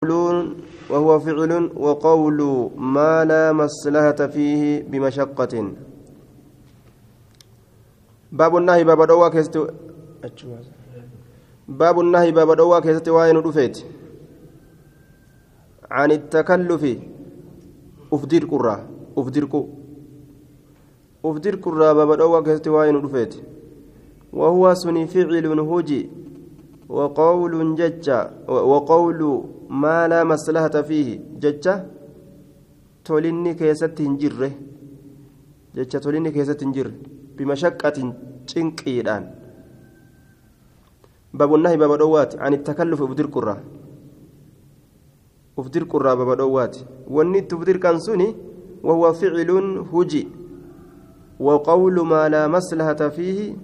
وهو فعل وقول ما لا مصلحة فيه بمشقة. باب النهي باب دوا كيست باب النهي باب دوا كيست وين رفيت عن التكلف. افدر قرة افدركو افدر قرة باب دوا كيست وين رفيت وهو سني فعل هجي. وقول ججا وقول ما لا مصلحة فيه ججا توليني كيست هنجره ججا توليني كيست هنجره بمشقة تنقيدان باب النهي باب دوات عن التكلف أبدر قرة أبدر قرة باب دوات والنت تبدر كان سني وهو فعل هجي وقول ما لا مصلحة فيه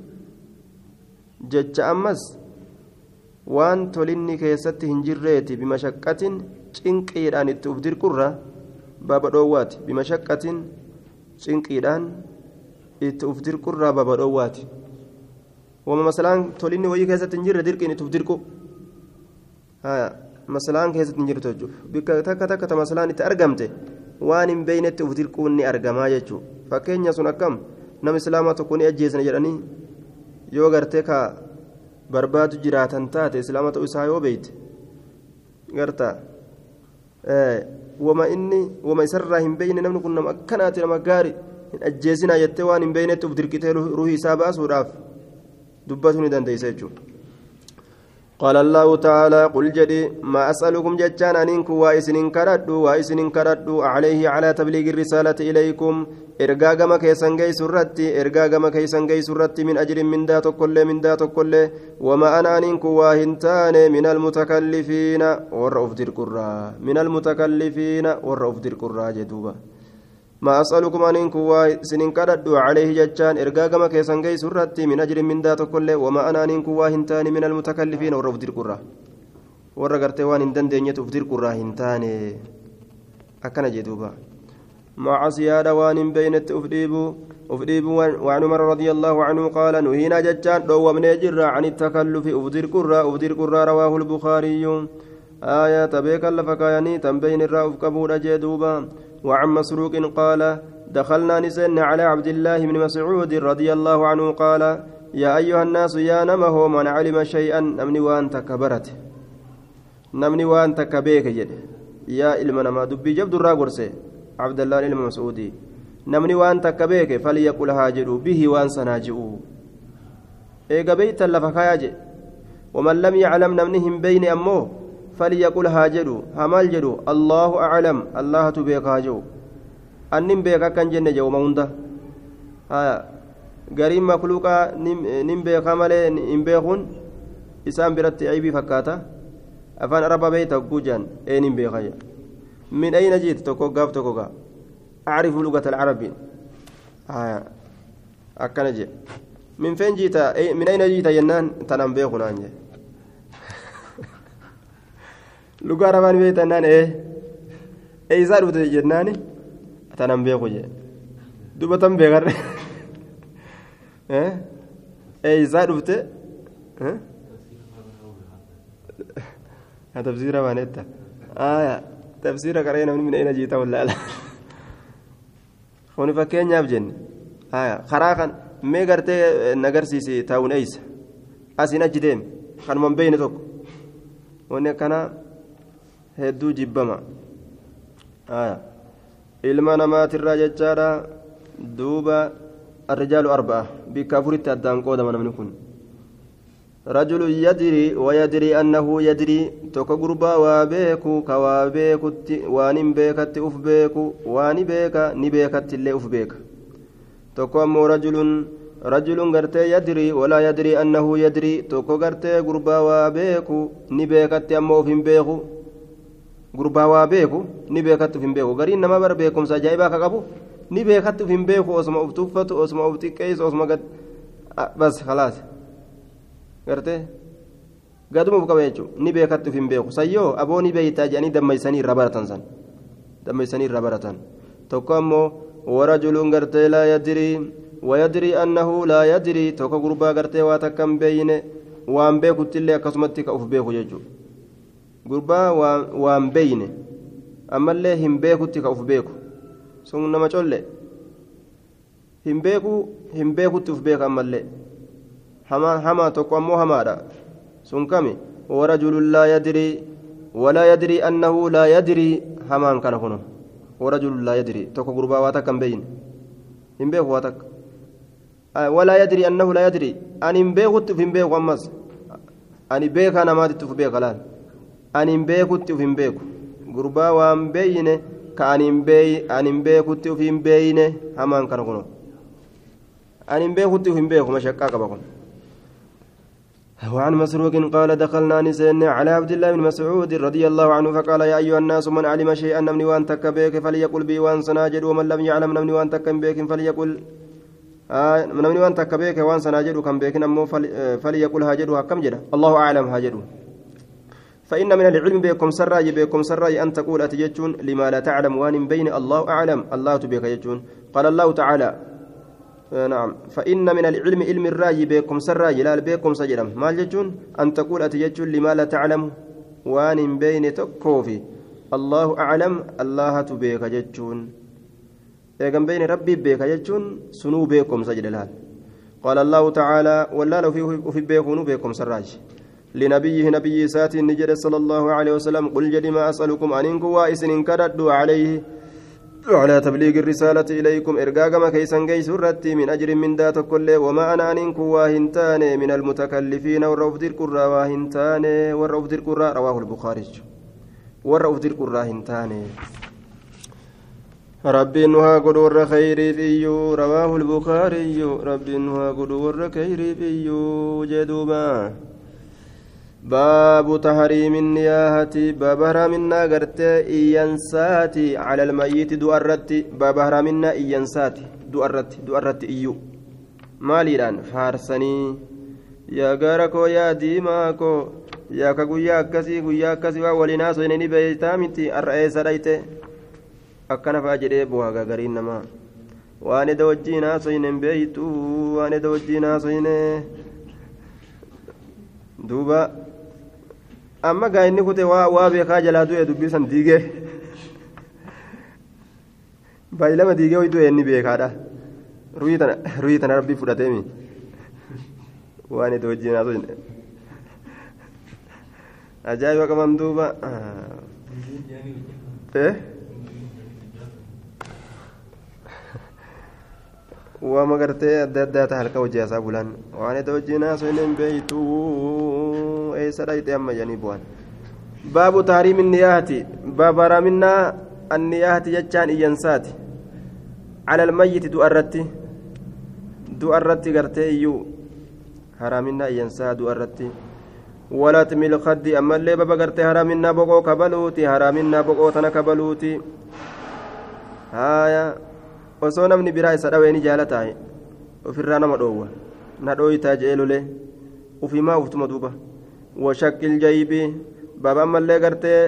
جج أمس waan tolinni keessatti hin jirreeti bimashaqqatin cinqiidhaan itti uf dirqurra baaba dhoowwaati bimashaqqatin cinqiidhaan itti uf dirqurraa baaba dhoowwaati wama masalaan tolinni wayii keessatti hin jirre dirqiin itti uf dirqu. Masalaan keessatti hin jirtu jechuudha. Bikka takka takka ta masalaan itti argamte waan hin beeynetti uf dirquun ni argamaa jechuudha. Fakkeenya sun akkam? Nama islaamaa tokko ni ajjeesna jedhanii yoo gartee kaa barbaadu jiraatan taate islaama ta'uu isaa yoo beeyte garta wama inni wama isarraa hin beeyne namni kun nama akkanaati nama gaari hin ajjeesinaa jettee waan hin beeynetti uf dirqitee ruhii isaa baasuudhaaf dubbatu ni dandeeysa jechuudha قال الله تعالى قل جدي ما أسألكم جتان أنكم وإسن كردوا وإسن كردوا عليه على تبليغ الرسالة إليكم. إرقا كما كيسن جي سرتي إرقا كما كيسن جي سرتي من أجر من ذات كل من ذات كل وما أنا أنكم واهنتان من المتكلفين ورأف من المتكلفين ورأف در جدوبا ما أسألكم أن إنكم سنين كردوا عليه جتان إرقا كما كيسن جي سرتي من أجر من ذات كل وما أنا أنكم واهنتان من المتكلفين ورأف در warra gartee waan hin dandeenyetu uf dirqurraa hin taane akkana jee duuba معصية وان بينت أفديبو أفديبو وعن عمر رضي الله عنه قال نهينا ججان دو من جر عن التكلف أفدر قرى أفدر قرى رواه البخاري. آية تبيك لفكايني تنبين الرأف كبور جدوبا وعن مسروق قال دخلنا نسن على عبد الله بن مسعود رضي الله عنه قال يا أيها الناس يا نمه من علم شيئا نمني وأنت كبرت. نمني وأنت كبيك جد. يا إلمنا دبي جبد الراغرسي عبد الله بن مسعود. نمني وان تكبيك فليقل هاجر به وأن سناجئوا. ايغا بيت لفكايا ومن لم يعلم نمنهم بين أمه. فليقل هاجر همال جدو الله أعلم. الله تبيك هاجو انم بيك كان جنة جو موندا ها غريم مخلوقا نم بيك مالي نم بيخون isaan biratti aybii fakkaata afaan araba beeyta guujaan eenin beekaya من أين جئت تكو قاف تكو قاف أعرف لغة العرب. آه أكن جي. من فين جئت أي من أين جئت ينان؟ تنام بيخنا أنجي لغة عربان بيت أنان إيه أي زار بده جناني تنام بيخو جي دوبا تم بيغر إيه أي زار بده ها هذا تفسير ما نتا آه تفسير قرينا من أين جئت ولا لا خوني فكين ياب جن آية خراقا مي قرتي نقرسيسي تاون أيس أسين أجدين خان من بين توك وني كان هدو جبما آية ilma namaatirraa jechaadha duuba الرجال أربعة بكافرت أدان قودما من كن رجل يدري ويدري أنه يدري توك غربا وابيكو كوابيكوت وان بيكت أف بيكو وان بيكا نبيكت اللي أف بيكا توك أمو رجل رجل غرتي يدري ولا يدري أنه يدري توك غرتي غربا وابيكو نبيكت أمو فين بيكو غربا وابيكو نبيكت فين بيكو غرين نما بر بيكم سجايبا كقبو نبيكت فين بيكو أسمع أفتوفت أسمع أفتكيس أسمع قد بس خلاص gartee gadumuuf qaba jechuun ni beekatti hin beeku sayyoo aboo ni beeytaa jedhanii dammeessanii irra baratan san dammeessanii irra baratan tokko ammoo warajuluun gartee laa yadirii wayadirii annahu laa yadirii tokko gurbaa gartee waa takka hin beeyne waan beekuttillee akkasumatti ka uf beeku jechuudha gurbaa waan beeyne ammallee hin beekutti ka uf beeku sun nama colle hin beeku hin beekutti uf beeka ammallee hamaa tokko ammoo hamaadha sun kami warajulun laa yadrii walaa yadrii annahu laa yadrii hamaan kana kunu warajulun laa yadrii tokko gurbaa waa takka hin beeyne hin beeku waa takka walaa yadrii annahu laa yadrii ani hin beekutti uf hin beeku ammas ani beekaa namaatitti uf beeka laal ani hin beekutti uf hin beeku gurbaa waan beeyne ka ani hin beekutti uf hin beeyne hamaan kana kuno ani hin beekutti uf hin beeku mashaqqaa qaba kun وعن مسروق قال دخلنا نسين على عبد الله بن مسعود رضي الله عنه فقال يا أيها الناس من علم شيئا نمني وأن تك بك فليقل بي وأن سناجد ومن لم يعلم نمني وأن تك بك فليقل takka beeke waan sanaa jedhu kan beekin ammoo falyaqul haa jedhu akkam jedha allahu aclam haa jedhu فإن من العلم بكم سراي بكم سراي أن تقول أتجتون لما لا تعلم وان بين الله أعلم. الله تبيك يجون قال الله تعالى نعم. فإن من العلم علم الراي بكم سراي لا بكم سجرم ما يجون أن تقول أتجتون لما لا تعلم وان بين تكوفي. الله أعلم الله تبيك يجون eegan beeyne rabbii beeka jechuun sunuu beekomsa jedhe laal qaala allahu tacaalaa wallaala ufi beekuunu beekomsarraaji لنبيه نبي ساتي نجد صلى الله عليه وسلم قل جد ما أسألكم أن وائسن كردوا عليه. على تبليغ الرسالة إليكم إرقاقما كيسا قيس الرتي من أجر من ذات كل وما أنا أن إنكم واهنتان من المتكلفين والرفض القرى واهنتان والرفض القرى رواه البخاري. والرفض القرى هنتان ربي نها قد ور خيري رواه البخاري. ربي نها قد ور خيري فيو جدوبا. baabu tahariimi niyaahatii baaba haraaminnaa gartee iyyansaati cala almayyiti du'a irratti baaba haraaminnaa iyyansaati du'a irratti du'a irratti iyyu. Maaliidhaan? Faarsanii yaa gaara koo yaa diimaa koo yaa ka guyyaa akkasii guyyaa akkasii waa waliin haasoyne ni beeytaa miti har'a eessa dhayte? Akkana fa'a jedhee bu'aa gagariin namaa. Waan eda wajjiin haasoyne hin beeytu amma gaa inni kute waa beekaa jalaa du'e dubbisan diigee baay'ilama diigee hoy du'e inni beekaadha ruhii tana rabbii fudhateemi waan eda wajjiin haasofne ajaa'iba qaban duuba addaa ta'a halkan hojii isaa bulan waan itti hojii naasoo hin beeytu eessa dhayite amma jedhanii bu'an baabu taariimi niyaahati baabaraminaa anniyaahati jechaan iyyansaati على الميت دؤرتي دؤرتي قرتي يو حرامنا ينسى دؤرتي ولا تميل خدي أما اللي بابا قرتي حرامنا بقو كبلوتي حرامنا بقو تنا كبلوتي هايا osoo namni biraa isa dhaweeni jaala taa'e ofirraa nama dhoowwa na dhooyitaa je'ee lolee ufimaa uftuma duuba washakkil jaybii baaba ammallee gartee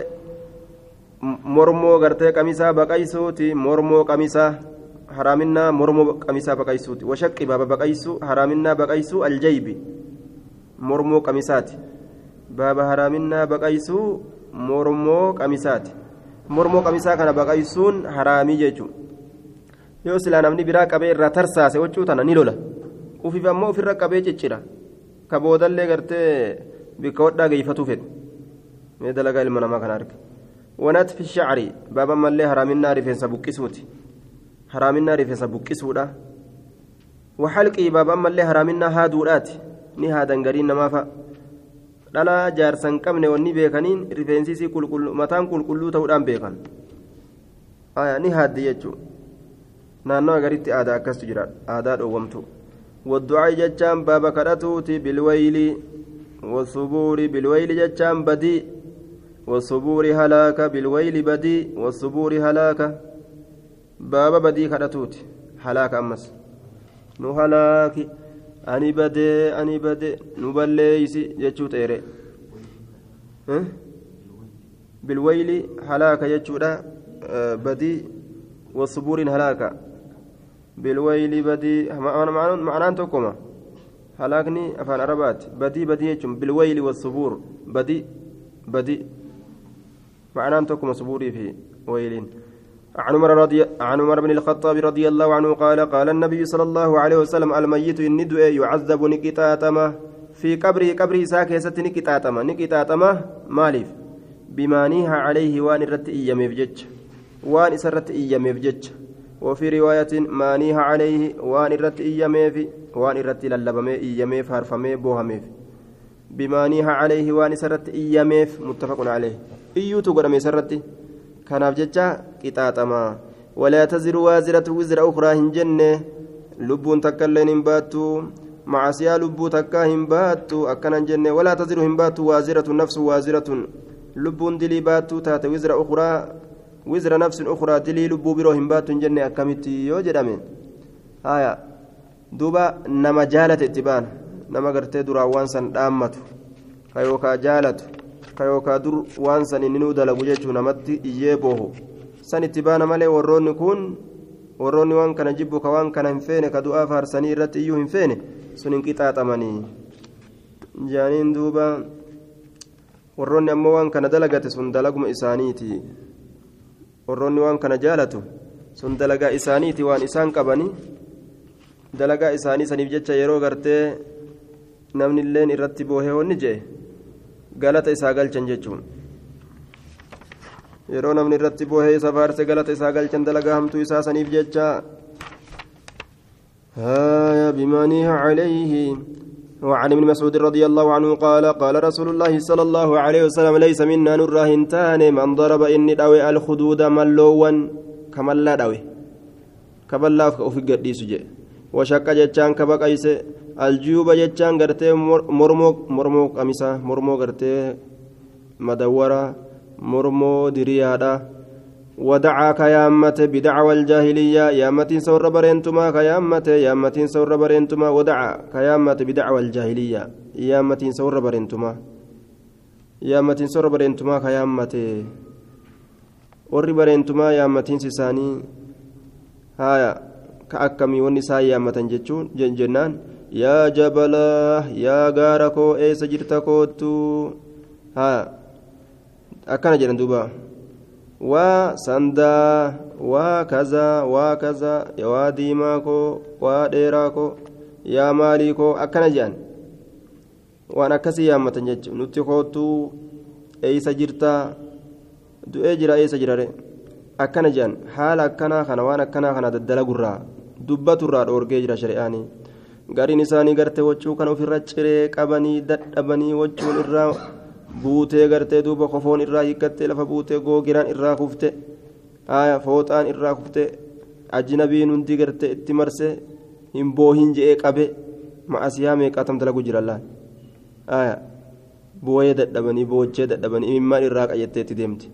mormoo gartee qamisaa baqaysuuti mormoo qamisaa haraaminaa mormoo qamisaa baqaysuuti washaqqi baaba baqaysu haraaminaa baqaysuu aljaybi mormoo qamisaati baaba haraaminaa baqaysuu mormoo qamisaati mormoo qamisaa kana baqaysuun haraamii jechuudha yoo silaa namni biraa qabee irraa tarsaase huccuu tana ni lola ufiif ammoo ofirra qabee ciccira ka boodallee gartee bikka hodhaa geeyfatuu fedhe mee dalagaa ilma namaa kana arge wanat fi shacri baaba mallee haraaminaa rifeensa buqqisuuti haraaminaa rifeensa buqqisuudha waxalqii baaba mallee haraaminaa haaduudhaati ni haadan gariin namaafa dhalaa jaarsan qabne wanni beekaniin rifeensisii mataan qulqulluu ta'uudhaan beekan ni haaddi jechuudha naannoo agaritti aadaa akkastu jira. Aadaa dhoowwamtu. والدعاء جتان بابا كرتوتي بالويل والصبور بالويل جتان بدي والصبور هلاك بالويل بدي والصبور هلاك بابا بدي كرتوتي هلاك أمس نو هلاك أني بدي أني بدي نبليسي جتشوت إيري بالويل هلاك جتشوتا بدي والصبور هلاك بالويل بدي معناه تكما هلاكني أفان عربات. بدي بدي يجم. بالويل والصبور. بدي بدي. معناه تكم صبوري في ويلين. عن عمر رضي عن عمر بن الخطاب رضي الله عنه قال قال النبي صلى الله عليه وسلم الميت إن يعذب نكتاتما. في قبره قبره ساكيست نكتاتما. نكتاتما مالف بما نيها عليه وان رت إياميف جج. وان سرت إياميف جج. وفي رواية ما نيها عليه وان رت إياميف وان رت للبمي إياميف هرفمي بوهميف بما نيها عليه وان سرت إياميف متفق عليه إيوتو قدمي سرت kanaaf jecha qixaaxamaa walaa taziru waaziratu wizra ukraa hin jenne lubbuun takka illeen hin baattu macasiyaa lubbuu takkaa hin baattu akkanan jenne walaa taziru hin baattu waaziratu nafsu waaziratun lubbuun jaalate itti baana nama gartee duraan waan san dhaammatu ka yookaa jaalatu ka yookaa dur waan san inni nuu dalagu jechuu namatti iyyee boohu san itti baana malee warroonni kun warroonni waan kana jibbu ka waan kana hin feene ka du'aa faarsanii irratti iyyuu hin feene sun hin qixaaxamanii jaaniin duuba warroonni ammoo waan kana dalagate sun dalaguma isaaniiti warroonni waan kana jaalatu sun dalagaa isaaniiti waan isaan qabanii dalagaa isaanii saniif jecha yeroo gartee namni illeen irratti boohee honni jee galata isaa galchan jechuun. Yeroo namni irratti boohee isa faarse galata isaa galchan dalagaa hamtuu isaa saniif jecha haaya bimaanii calayhi وعن ابن مسعود رضي الله عنه قال قال رسول الله صلى الله عليه وسلم ليس منا نراهنتان من ضرب إني داوي الخدود ملوا كمن لا داوي. كبلا في قديس جي وشك جتان كبقيس الجيوب جتان غرتي مرمو مرمو قميصا مرمو غرتي مدورة. مرمو دريادا ودعا كيامته بدعوى الجاهلية يامتين سور برينتما كيامته يامتين سور برينتما ودعا كيامته بدعوى الجاهلية يامتين سور برينتما يامتين سور برينتما كيامته warri bareentumaa yaammatiin isaanii haya ka akkamii wanni isaan yaammatan jechuun jennaan yaa jabalaa yaa gaara koo eessa jirta koottu haya akkana jedhan duuba diimaa koo waa dheeraa koo yaa maalii koo akkana jedhan waan akkasii yaammatan jechuun nutti koottu eessa jirtaa du'ee jira eessa jirare akkana jedhan haala akkanaa kana waan akkanaa kana daddalagurraa dubbaturraa dhoorgee jira shari'aanii gariin isaanii gartee waccuu kana ofirra ciree qabanii dadhabanii waccuun irraa buutee gartee duuba kofoon irraa hiikkattee lafa buutee googiraan irraa kufte fooxaan irraa kufte ajnabiin hundi gartee itti marse hin boohin je'ee qabe ma'asiyaa meeqaatam dalagu jira laan booyee dadhabanii boochee dadhabanii imimmaan irraa qayyattee itti deemti.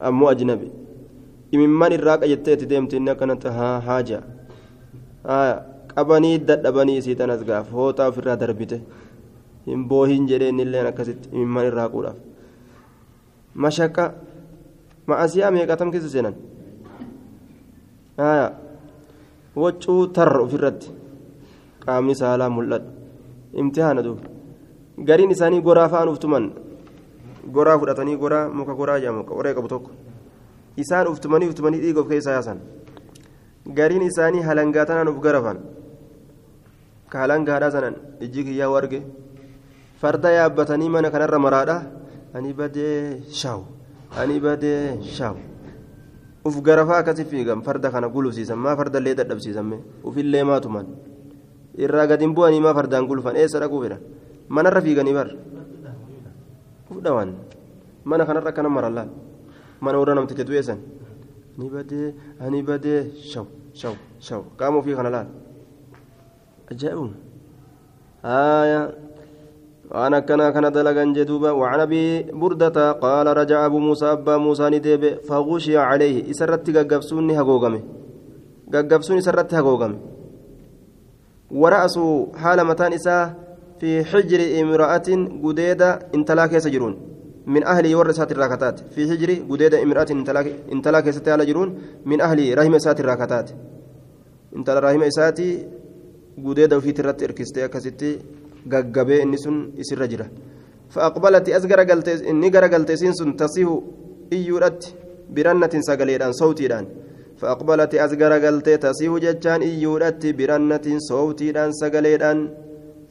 Ammoo ajnabi imimmaan irraa qayyattee itti deemti inni akkanatti haaja qabanii dadhabanii isii tanas gaaf hooxaa ofirraa darbite hin boohin jedhee innilleen akkasitti imimmaan irraa quudhaaf. Mashaqqa ma'asiyaa meeqatam keessa seenan? Waccuu tarra ofirratti qaamni saalaa mul'atu imtihaana duuba gariin isaanii goraa fa'aan uftuman goraa fudhatanii goraa muka goraa jedhamu qoree qabu tokko. Isaan uftumanii uftumanii dhiiga of keessaa yaasan. Gariin isaanii halangaa tanaan uf garafan. Ka halangaadhaa sanan ijji kiyyaa warge farda yaabbatanii mana kanarra maraadha ani badee shaaw ani badee shaaw uf garafaa akkasi fiigan farda kana gulufsiisan maa farda illee dadhabsiisanme ufillee maatuman irraa gadi bu'anii maa fardaan gulufan eessa dhaquu fedhan manarra fiiganii bar uf dhawan mana kanarra akkana marallaan mana warra namticha du'eessan ni badee ani badee shaw shaw shaw qaama ofii kana laal ajaa'ibum haaya waan akkanaa kana dalagan jedhuuba وعن أبي بردة قال رجع أبو موسى أبا موسى نديب فغشي عليه. اسرت غغبسوني هغوغمه غغبسوني سرت هغوغمه ورأسه حال متان إساه في حجر امرأة قديدة انتلاك يسجرون من أهل ورثات الراكتات في حجر قديدة امرأة انتلاك يستيال جرون. من أهل رحم سات الراكتات انتلا رحم ساتي قديدة في ترت إركستي أكستي غغبي إني سن إسر جرة فأقبلت أسجر قلت إني غر قلت سن تصيح إيورت برنة سقليدان صوتيدان فأقبلت أزقر قلت تسيه جتان إيورت برنة صوتيدان سقليدان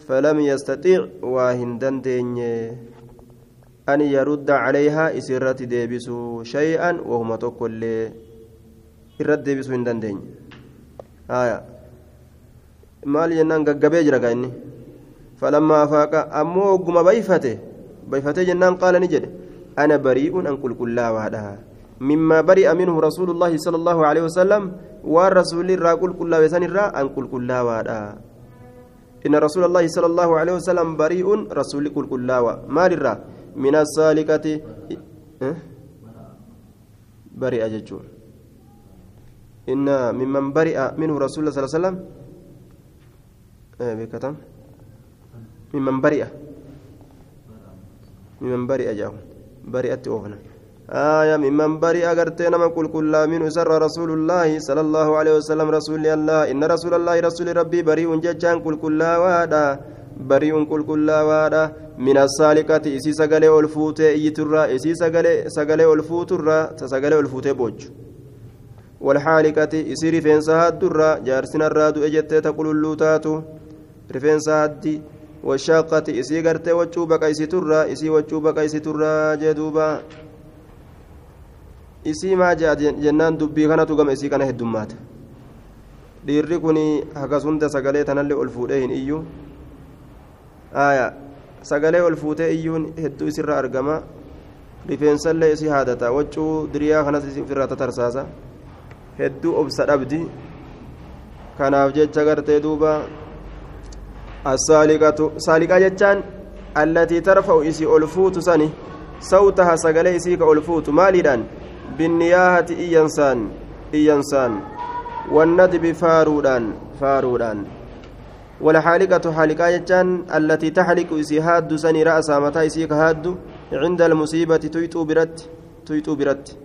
فلم يستطيع واهندن دينيه أن يرد عليها إسرة ديبسو شيئا وهم تقول إرد ديبسو هندن دين آية maal jennaan gaggabee jira ka inni falammaa afaaqa ammoo ogguma bayfate bayfatee jennaan qaala ni jedhe ana bari'uun an qulqullaawaadha mimmaa bari'a minhu rasuulullaahi sala allaahu aleyhi wasalam waan rasuulli irraa qulqullaawe san irraa an qulqullaawaadha inna rasuula allaahi sala allaahu aleyhi wasalam bari'uun rasuulli qulqullaawa maal irraa من السالكة برئ ججون إن ممن برئ منه رسول الله صلى الله عليه وسلم ممن برئ. ممن برئ جاهم برئت أوفنا آية ممن برئ أغرتين من كل كل من سر رسول الله صلى الله عليه وسلم رسول الله. إن رسول الله رسول ربي بريء ججان كل كل وادا. بريء كل كل وادا. من السالكة إسي سغلي ألفوتي إيترا. إسي سغلي سغلي ألفوترا سغلي ألفوتي بوج. والحالكة إسي رفنسا هادرا جارسنا الرادو إجت تقول اللوتاتو. رفنسا هادي والشاقة إسي غرتي وچوبك إسي ترا إسي وچوبك إسي ترا جدوبا isii maa jea jennaan dubbii kanatu gama isii kana heddummaata dhiirri kun hagas hunda sagalee tanallee ol fuudhee hin iyyuu aya sagalee ol fuutee iyyuun hedduu isirra argama rifeensallee isii haadata waccuu diriyaa kanas ofirraa tatarsaasa hedduu obsa dhabdi kanaaf jecha gartee duuba saaliqaa jechaan allatii tarfa'u isii ol fuutu sani sawtaha sagalee isii ka ol fuutu maaliidhaan بالنياهة إيانسان إيانسان. والندب فارودان فارودان. والحالقة حالقة جان التي تحلق إسيهاد سني رأسها متى إسيك هاد عند المصيبة تيتو برت تيتو برت.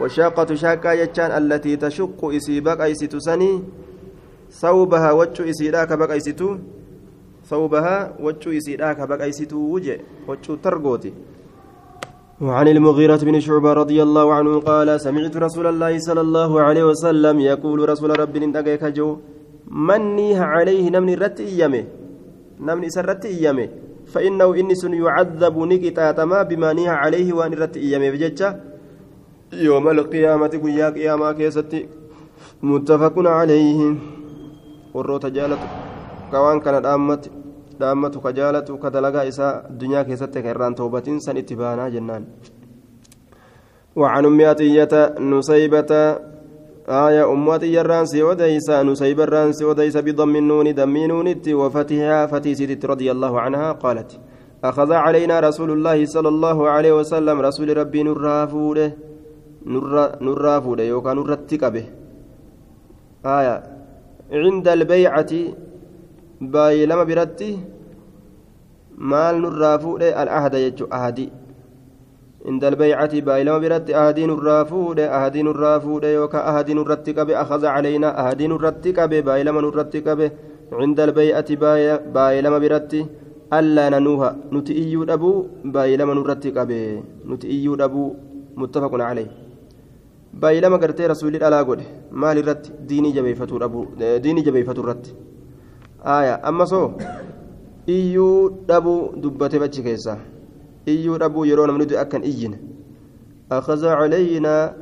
والشاقة شاقة جان التي تشق إسيبك أيسيتو سني ثوبها وجه إسيراك بك أيسيتو ثوبها وجه إسيراك بك أيسيتو وجه وجه ترقوتي وعن المغيرة بن شعبة رضي الله عنه قال سمعت رسول الله صلى الله عليه وسلم يقول رسول رب ندقيك جو من نيها عليه نمني رت إيامه نمني سرت إيامه فإنه إني سن يعذب نكتاتما بما نيها عليه وأن رت إيامه. بجتة يوم القيامة قيا قياما كيستي متفق عليه. والروت جالت. كوان كانت أمت dhaammatu ka jaalatu ka dalagaa isaa addunyaa keessatti ka irraan toobatiin san itti baanaa jennaan. وعن أم عطية نسيبة آية أم عطية الرانسي وديسة نسيب الرانسي وديسة بضم النون دم نون وفتحها فتيسة رضي الله عنها قالت أخذ علينا رسول الله صلى الله عليه وسلم رسول ربي نرافوده نرافوده يوكا نرتك به آية عند البيعة baay'ee lama biratti maal nurraa fuudhe al'ahda jechuun ahadii عند البيعة بايلما برت أهدين الرافود أهدين الرافود يوكا أهدين الرتكب أخذ علينا أهدين الرتكب بايلما الرتكب عند البيعة بايلما برت ألا ننوها نتئيو أبو بايلما الرتكب نتئيو أبو متفق عليه بايلما قرتي رسول الله مال الرت ديني جبيفتو أبو ديني جبيفتو الرت aya amma soo iyyuu dhabuu dubbate bachi keessa. Iyyuu dhabuu yeroo namni du'e akkan iyyine. Akaza calaynaa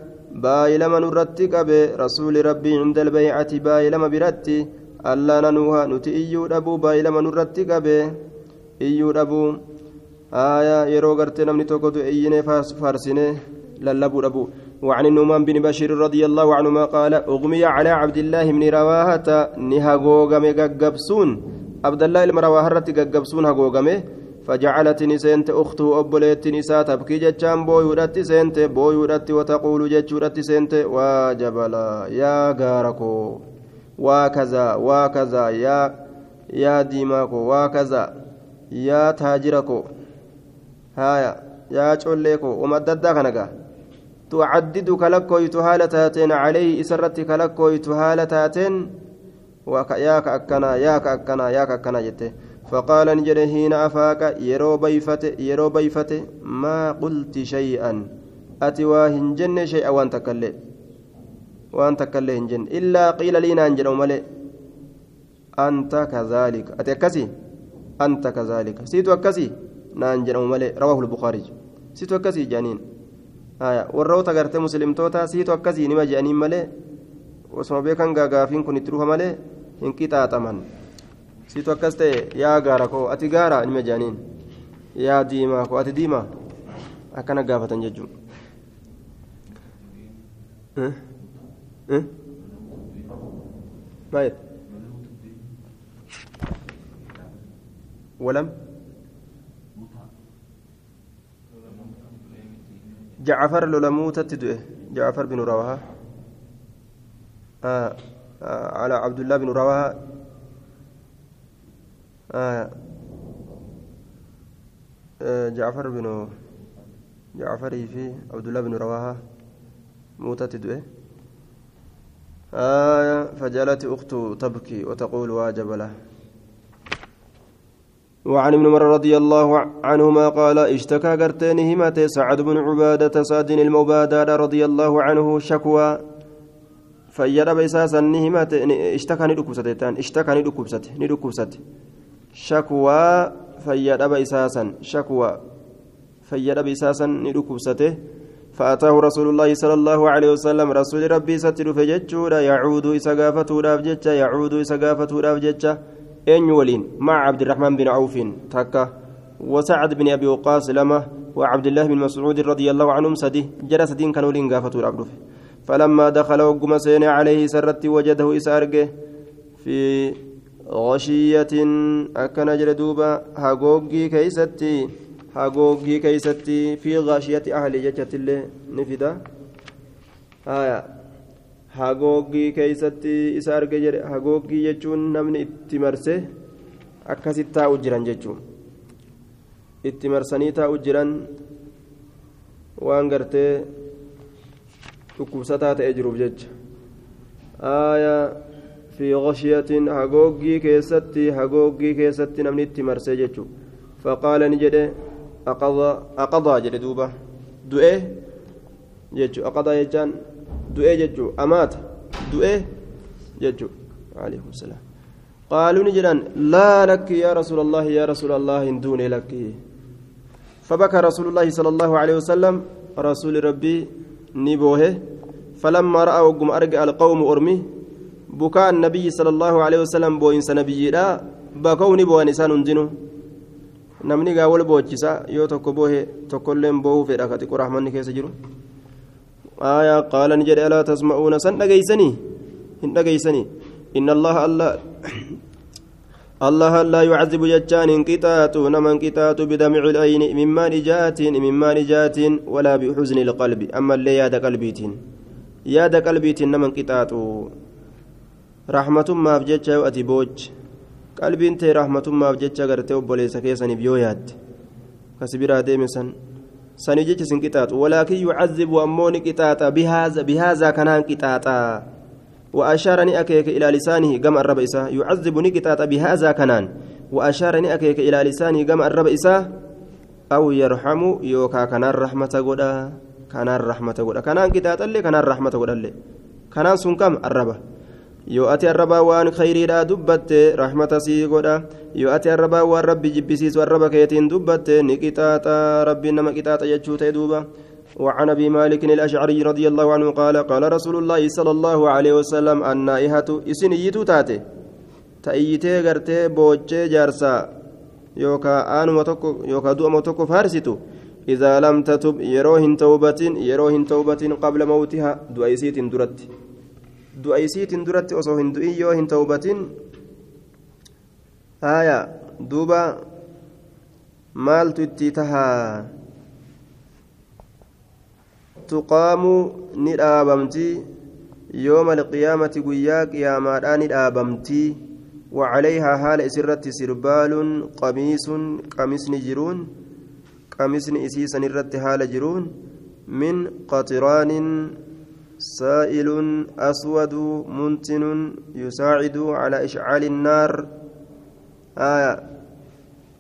baay'ilama nurratti qabe rasuuli rabbii cinda albaycati baay'ilama biratti allaa nanuuha nuti iyyuu dhabuu baay'ilama nurratti qabe. Iyyuu dhabuu aya yeroo gartee namni tokko du'e iyyine faarsine lallabuu dhabuu وعن النعمان بن بشير رضي الله عنهما قال أغمي على عبد الله بن رواهة نهاغوغم غغبسون. عبد الله بن رواهة غغبسون هاغوغم فجعلت نسنت أخته أبليت نساء تبكي جتشان بويودت سنت بويودت وتقول جتشورت سنت وجبلا يا غاركو وكذا وكذا يا يا ديماكو وكذا يا تاجركو هايا يا تشوليكو ومددا كنغا تعدد كلكويت هالتاتين عليه إسرت كلكويت هالتاتين وياك أكنا ياك أكنا ياك أكنا جته فقال نجد حين أفاك يرو بيفت يرو بيفت ما قلت شيئا waa hin jenne shay'a waan takkallee waan takkallee hin jenne illaa qiila lii naan jedhamu malee anta kazaalika ati akkasii anta kazaalika siitu akkasii naan jedhamu malee rawaahu lbukaarij siitu akkasii jedhaniin warroota gartee muslimtoota siitu akkasii nima jedhaniin malee osuma beekan gaagaafiin kun itti dhufa malee hin qixaaxaman siitu akkas ta'e yaa gaara koo ati gaara nima jedhaniin yaa diimaa koo ati diimaa akkana gaafatan ولم جعفر لولموت تدوه جعفر بن رواها آه آه على عبد الله بن رواها آه آه جعفر بن جعفر في عبد الله بن رواها موتت تدوه آية فجلت أخته تبكي وتقول واجب له. وعن ابن عمر رضي الله عنهما قال اشتكى قرتين همت سعد بن عبادة سعد المبادة رضي الله عنه شكوى فيرى بيساسا نهمت اشتكى ندكبسة اشتكى ندكبسة ندكبسة شكوى فيرى بيساسا شكوى. فيرى بيساسا ندكبسة فأتاه رسول الله صلى الله عليه وسلم رسول ربي ستر فججورا يعود إسقافته رافجتشا يعود إسقافته رافجتشا أين ولين مع عبد الرحمن بن عوف تكا وسعد بن أبي وقاص لما وعبد الله بن مسعود رضي الله عنهم سدي جرى سدين كانوا لين قافته رافجه فلما دخل وقم سين عليه سرت وجده إسارقه في غشية أكن جردوبا هاغوغي كيستي hagoogii keeysatti fi gaashiyati ahli jechatillee ni fida haya hagoogii keeysatti isa arge jedhe hagoogii jechuun namni itti marse akkasit taa'u jiran jechuun itti marsanii taa'u jiran waan gartee dhukkubsataa ta'e jiruuf jecha haya fi gashiyatin hagoogii keessatti hagoogii keessatti namni itti marsee jechuun faqaala ni jedhe aqadaa jedhe duuba du'ee jechuu aqadaa jechaan du'ee jechuu amaata du'ee jechuu qaaluu ni jedhan laa lakki yaa rasuula allahi yaa rasuula allahi hin duune lakki فبكى رسول الله صلى الله عليه وسلم رسول ربي نبوه فلما رأى وقم أرجع القوم أرمي بكاء النبي صلى الله عليه وسلم بوينس نبي لا بكوا نبوه نسان دينه namni gaa wal boochisa yoo tokko boohe tokkolleen boohuu fedha ka xiqqoo rahmanni keessa jiru qaala ni jedhe alaa tasma'uuna san dhageeysanii hin dhageeysanii inna allaha allah الله لا يعذب جتان انقطاط نما انقطاط بدمع العين مما نجات مما نجات ولا بحزن القلب أما اللي ياد قلبيت ياد قلبيت نما انقطاط رحمة ما جتة وأتي بوج qalbiin ta'e rahmatummaaf jecha gartee obboleessa keessaniif yoo yaadde kasi biraa deeme san sanii jecha sin qixaaxu walaakin yucazibu ammoo ni qixaaxa bihaazaa kanaan qixaaxa وأشار أكيك إلى لسانه جمع الرب إساه يعذب نقطة بهذا كنان وأشار أكيك إلى لسانه جمع الرب إساه أو يرحم يوكا كنان رحمة قدا كنان رحمة قدا كنان قطعة اللي كنان رحمة قدا اللي كنان سنكم الربه yoo ati arrabaa waan khayriidhaa dubbatte rahmata sii godha. Yoo ati arrabaa waan rabbi jibbisiisu arraba keetiin dubbatte ni qixaaxa rabbiin nama qixaaxa jechuu ta'e duuba. وعن ابي مالك الاشعري رضي الله عنه قال قال رسول الله صلى الله عليه وسلم النائحة اسن يتو تاتي تأيتي غرتي بوجه جارسا يوكا آنما تكو يوكا دوما تكو فارسيتو إذا لم تتب يروهن توبة يروهن توبة قبل موتها دعيسيت درت du'a isiitiin duratti osoo hin du'in yoo hin tawbatin haya duuba maaltu itti tahaa tuqaamu ni dhaabamti yooma alqiyaamati guyyaa qiyaamaadhaa ni dhaabamti وعليها حال إسرت سربال قميص قميص جرون قميص إسيسا الرت حال جرون من قطران سائل أسود منتن يساعد على إشعال النار آية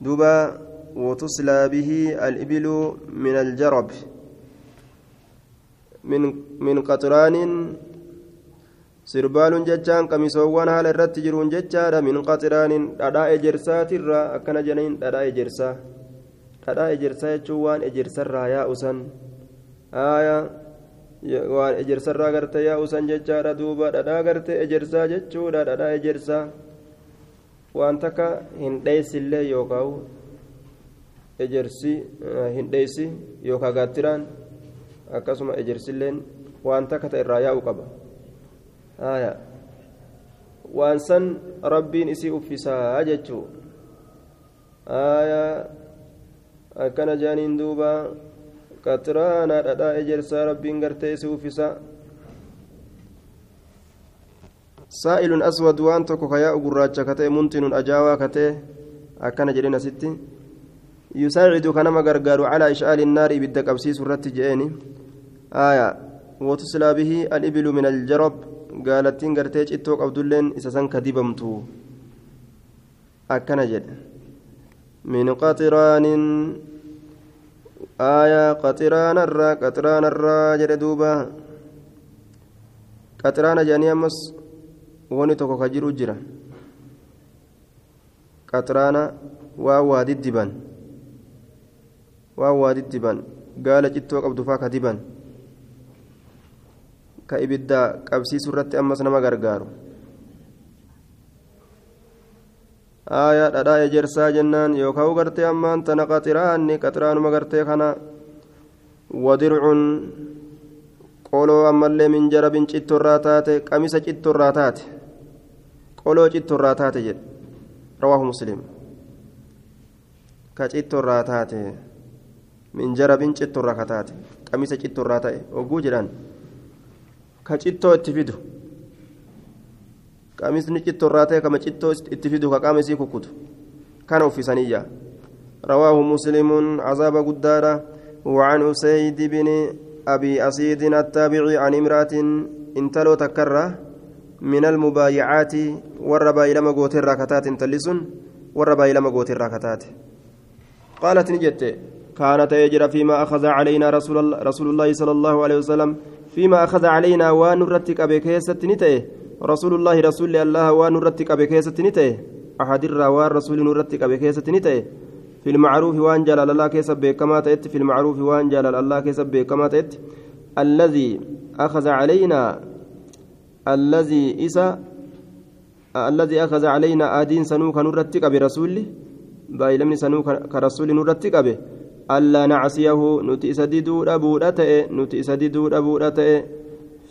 دبا وتصلى به الإبل من الجرب من من قطران sirbaaluun jechaan qamisoowwan haala irratti jiruun jechaadha min qaxiraanin dhadhaa ejersaatirraa akkana jedhaniin dhadhaa ejersaa dhadhaa ejersaa jechuun waan ejersarraa yaa'usan waan ejersarraa gartee yaa'usan jechaadha duuba dhadhaa gartee ejersaa jechuudha dhadhaa ejersaa waan takka hin dheessillee yookaan ejersi hin dheessi yookaan gaattiraan akkasuma ejersilleen waan takka ta'e irraa yaa'u qaba. آية وأنسن ربين إسي أفسا أجتشو آية أكن جانين قطرانا ددا إجرسا ربين قرتي إسي أفسا سائل أسود وأن تكو خياء قراجة كتئ منتن أجاوا كتئ أكن جرين ستي يساعد كنما غرغر على إشعال النار بدك أبسيس الرت جئني آية وتصلى به الإبل من الجرب gaalattiin gartee cittoo qabdulleen isa san ka dibamtu. Akkana jedhe. Min qaxiraanin aayaa qaxiraanarraa qaxiraanarraa jedhe duuba qaxiraana jedhanii ammas wani tokko ka jiru jira qaxiraana waan waa diddiban waan waa diddiban gaala cittoo qabdu faa ka diban ka ibidda qabsiisu irratti aayaa dhadhaa ejersaa jennaan yookaan gartee ammaan tana qaxiraanni qaxiraanuma gartee kana. Wadircuun qoloo ammallee minjarabin cittorraa taate qamisa cittorraa taate. Qoloo cittorraa taate jedhe. Rawaahu muslim. Ka cittorraa taate. Minjarabin cittorraa ka taate. Qamisa cittorraa ta'e. Oguu jedhaan. Ka cittoo itti fidu irraa ta'e kama cittoo itti fidu ka qaama isii kukkutu kana uffisaniyya رواه مسلم عذاب قدارة وعن أسيد بن أبي أسيد التابعي عن امرأة انتلو تكرة من المبايعات والربا إلى مقوت الراكتات انتلسن والربا إلى مقوت الراكتات قالت نجت كانت يجرى فيما أخذ علينا رسول رسول الله صلى الله عليه وسلم فيما أخذ علينا ونرتك أبكيسة نتئه رسول الله رسول الله ونرتك أبكيسة نتئه أحد الروان رسول نرتك أبكيسة نتئه في المعروف وان جلال الله كيسب كما تأت في المعروف وان جلال الله كيسب كما تأت الذي أخذ علينا الذي إسا الذي أخذ علينا آدين سنوك نرتك برسوله بايلمني سنوك كرسول نرتك به ألا نعصيه نتي سديدو أبودا تأي نتي سديدو أبودا تأي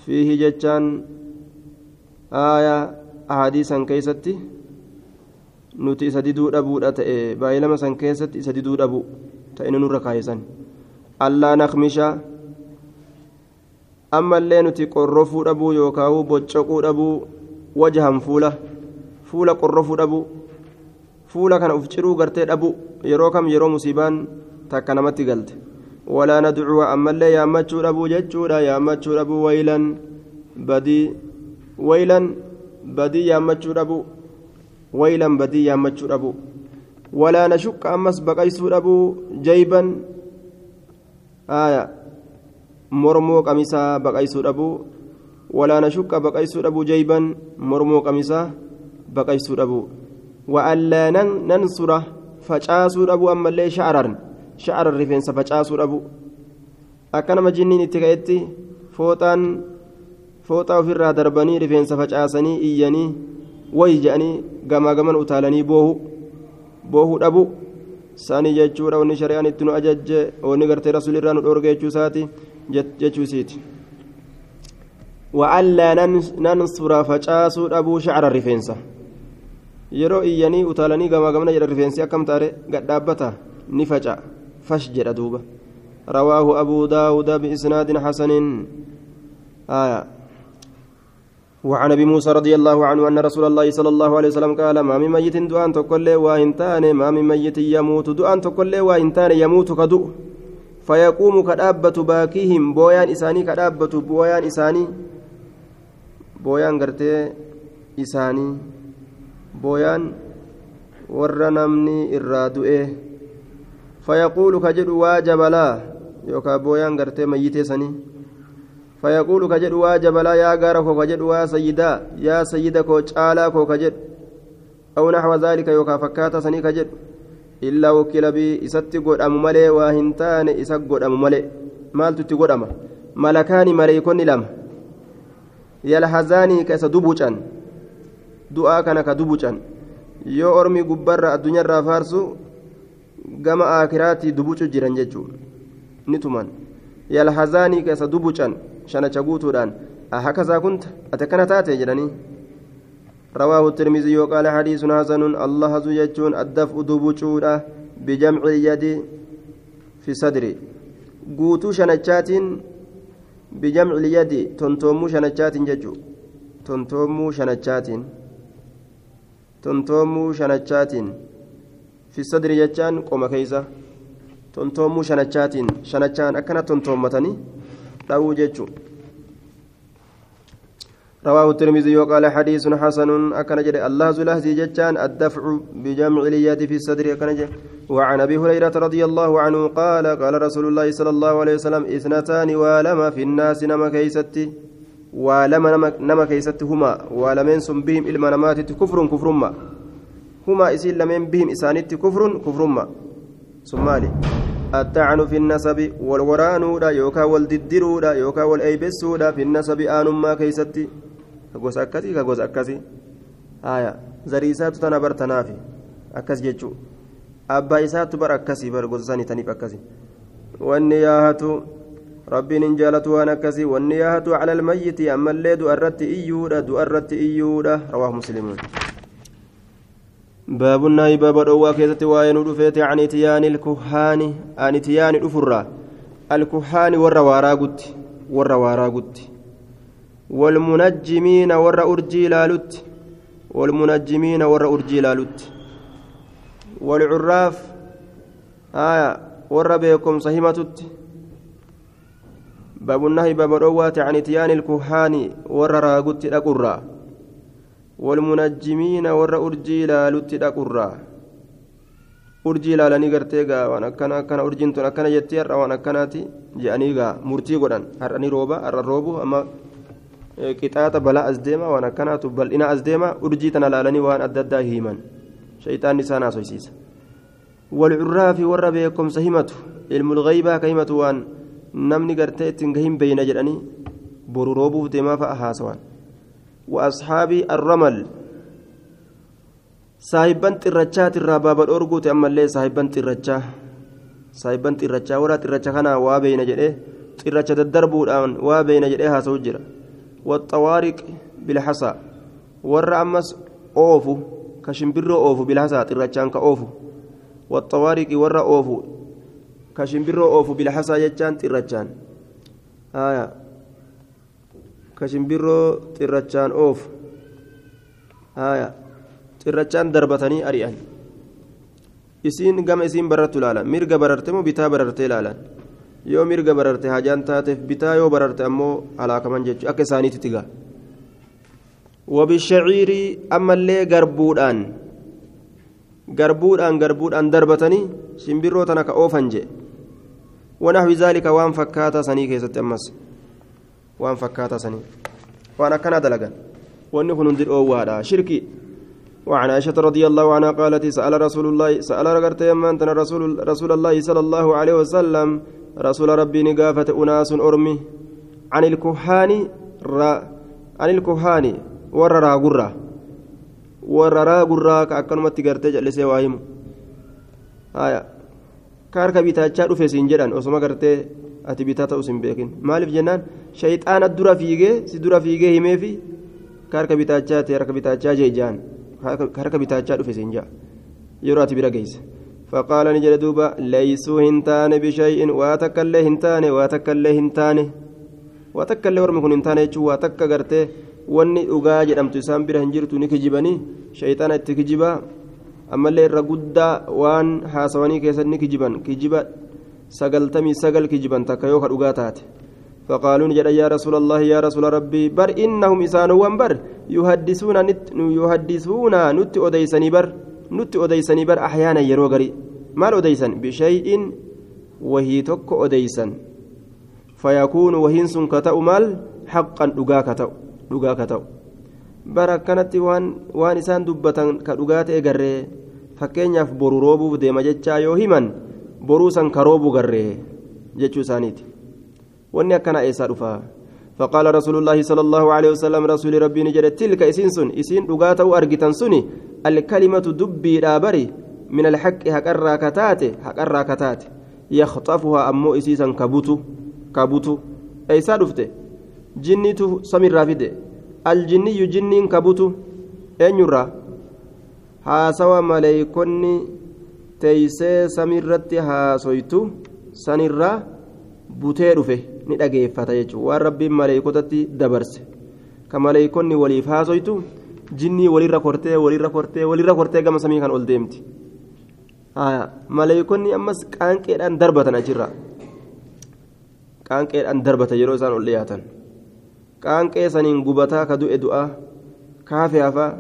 فيه جتان آية أحاديثا كيستي nuti isa diduu dhabuudha ta'e baay'ilama san keessatti isa diduu dhabu ta'e nurra kaayisan allaa naqmisha ammallee nuti qorrofuu dhabuu yookaan boccaquu dhabuu wajahan fuula fuula qorrofuu dhabuu fuula kana uf ciruu gartee dhabu yeroo kam yeroo musiibaan takka namatti galte walaa nadcuwa ammallee yaammachuu dhabuu jechuudha yaammachuu dhabuu waylan badii waylan badii yaammachuu dhabuu waylan badii yaammachuu dhabuu walaa nashukka ammas baqaysuu dhabuu jayban aya mormoo qamisaa baqaysuu dhabuu walaa nashukka baqaysuu dhabuu jayban mormoo qamisaa baqaysuu dhabuu وألا ننصر فجاسوا أبو أما اللي شعرا شعر الرفين فجاسوا أبو أكنما جنين اتقيتي فوطان فوطا في الرا دربني رفين فجاسني إياني ويجاني قما قما أتالني بوه بوه أبو saanii jechuudha wanni shari'aan itti nu ajajje wanni gartee rasuulirraa nu dhoorge jechuu isaati jechuu isiiti wa'allaa nansura facaasuu dhabuu shacra rifeensa yeroo iyyanii utaalanii gamaa gamana jedha rifeensi akkam taare gadhaabbata ni faca fash jedha duuba rawaahu abuu daawuda biisnaadin xasanin وعن أبي موسى رضي الله عنه أن رسول الله صلى الله عليه وسلم قال ما من ميت دعاء تقول وانتان ما من ميت يموت دعاء تقول وانتان يموت كدو. فيقوم كدابة باكيهم بويان إساني كدابة بويان إساني بويان warra namni irraa du'e fayaquulu ka jedhu waa jabalaa yookaan booyaan gartee mayyitee sanii فيقول كجد واجب لا يا غارك كجد وا سيدا يا سيدك وجالا كجد. أو نحو ذلك يوكا فكاتا سني كجد. إلا وكيل بي إساتي قد أم ملي وهنتان إسات قد أم ملي. مال تتي قد أم ملكان مليكون لم يلحزاني كيس دبوشان kana ka dubucan yoo ormi gubbarra addunyaarraa faarsu gama aakiraatii dubucu jiran jechuun ni tuman yalhazaanii shanacha guutuudhaan ahakasaa kunta ate kana taate jedhanii رواه الترمذي وقال حديث حسن الله زجاجون الدفء دبوچودا بجمع اليد في صدري قوتو شنچات بجمع اليد تنتومو شنچات ججو تنتومو شنچات tontoomuu shanachaatiin fi sadri jechaan qoma keeysa tontoomuu shanachaatiin shanachaan akkana tontoommatanii dha'uu jechuu رواه الترمذي وقال حديث حسن أكن جد الله زلهزي جتان الدفع بجمع اليد في الصدر أكن وعن أبي هريرة رضي الله عنه قال قال رسول الله صلى الله عليه وسلم اثنتان ولما في الناس نما كيستي waa lama nama keeysatti huma waa lameen sun bihim ilma namaatitti kufrun kufrumma. Huma isiin lameen bihim isaanitti kufrun kufrumma. Sun الطعن في النسب والورانودا يوكا والددرودا يوكا والأيبسودا في النسب آنما كيستي. كغوس أكسي كغوس أكسي. آية. زريسات تنبر تنافي أكس جيتشو. أبا إسات بر أكسي بر غوساني تنيف أكسي. والنياهة rabbiin hin jaalatu waan akkasii wanni yaahatu cala almayyiti ammallee du'arratti iyyuudha du'arratti iyyuudha rawaahu muslimuun باب النهي باب الأوى كيست وين رفيت عن إتيان الكهان عن إتيان الأفرة. الكهان ور واراغت ور واراغت والمنجمين ور أرجي لالت والمنجمين ور أرجي لالت والعراف آية ور بكم صهمتت باب النهي باب الروات عن إتيان الكهان ور راغت دقرا والمنجمين ور ارجي لالت دقرا waan akkana akkana urjiin tun akkana jettee har'a waan akkanaati jedhanii gaa murtii godhan har'anii rooba har'a roobu amma qixaaxa balaa as deema waan akkanaatu bal'ina as deema urjii tana ilaalanii waan adda addaa himan shayxaanni isaan haasoysiisa walcurraafi warra beekomsa himatu ilmul gaybaa ka himatu waan namni gartee ittiin gahin beeyna jedhanii وأصحاب الرمل. صاحبان ترچات الرابا بدورغوت أما اللي صاحبان ترچا صاحبان ترچا ولا ترچا كان وابين جده ترچا الدربودان وابين جده هاسو جرا والطوارق بالحصى. ور أمس أوفو كشمبرو أوفو بالحصى ترچان كأوفو. والطوارق ور أوفو kashimbirroo oofu bilhasaa jechaan xirrachaan haya kashimbirroo xirrachaan oofu haya xirrachaan darbatanii ari'an isiin gama isiin barartu ilaalan mirga bararte moo bitaa barartee ilaalan yoo mirga bararte hajaan taateef bitaa yoo bararte ammoo halaakaman jechuu akka isaaniitti tigaa ammallee garbuudhaan garbuudhaan garbuudhaan darbatanii shimbirroo tana ka oofan jee ونحو ذلك وان فكاتا سني كيست أمس وان فكاتا سني وأنا كان دلقا وأنه ننذر أوادا شركي وعن عائشة رضي الله عنها قالت سأل رسول الله سأل رقرت يمان رسول, رسول الله صلى الله عليه وسلم رسول ربي نقافة أناس أرمي عن الكهان را عن الكهان ور راغرة ور راغرة كأكنمت قرتي جلسي واهم آية bitaachaa dhufe siin jedhan osoma gartee ati bitaa ta'us hin beekin maaliif jennaan shayxaana dura fiigee si dura fiigee himeefi ka harka bitaachaati harka bitaachaa jeejaan harka bitaachaa dhufe siin jaa yeroo ati bira geesse فقال نجد دوبا ليسوا هنتان بشيء واتكل هنتان واتكل هنتان واتكل ورم كن هنتان يجوا واتك غرتي wanni dhugaa jedhamtu isaan bira hin jirtu ni kijibanii shayxaana itti kijibaa ammallee irra guddaa waan haasawanii keessatti kijiban kijiba sagaltamii sagal kijiban takka yoo ka dhugaa taate فقالوا نجد يا رسول الله يا رسول ربي بر إنهم إسانوا بر يحدثون نت يحدثون نت أديسني بر نت أديسني بر أحيانا يروغري مال أديسن بشيء وهي تك أديسن فيكون وهنس كتأ مال حقا دقا كتأ دقا كتأ bara akkanatti waan waan isaan dubbatan ka dhugaa ta'e garree fakkeenyaaf boru roobuuf deema jechaa yoo himan boruu san ka roobu garree jechuu isaaniiti. Wanni akkana eessaa dhufaa فقال رسول الله صلى الله عليه وسلم رسول ربي نجد تلك إسين سن إسين دقاته أرجتن سني الكلمة دبي رابري من الحق هكرا كتاتي هكرا كتاتي يخطفها أمو إسيسا كبوتو كبوتو أي سادفته جنيتو سمير رافده الجني جنين كبوتو أين يرى هاسوا ملائكوني teeysee samiirratti haasoytu sanirraa butee dhufe ni dhageeffata jechuudha. Waan rabbiin maleeykotatti dabarse. Ka maleeykonni waliif haasoytu jinnii walirra kortee walirra kortee walirra kortee gama samii kan ol deemti. Maleeykonni ammas qaanqeedhaan darbatan achirra. Qaanqeedhaan darbatan yeroo isaan ol dhiyaatan. Qaanqee saniin gubataa ka du'e du'aa kaafee hafaa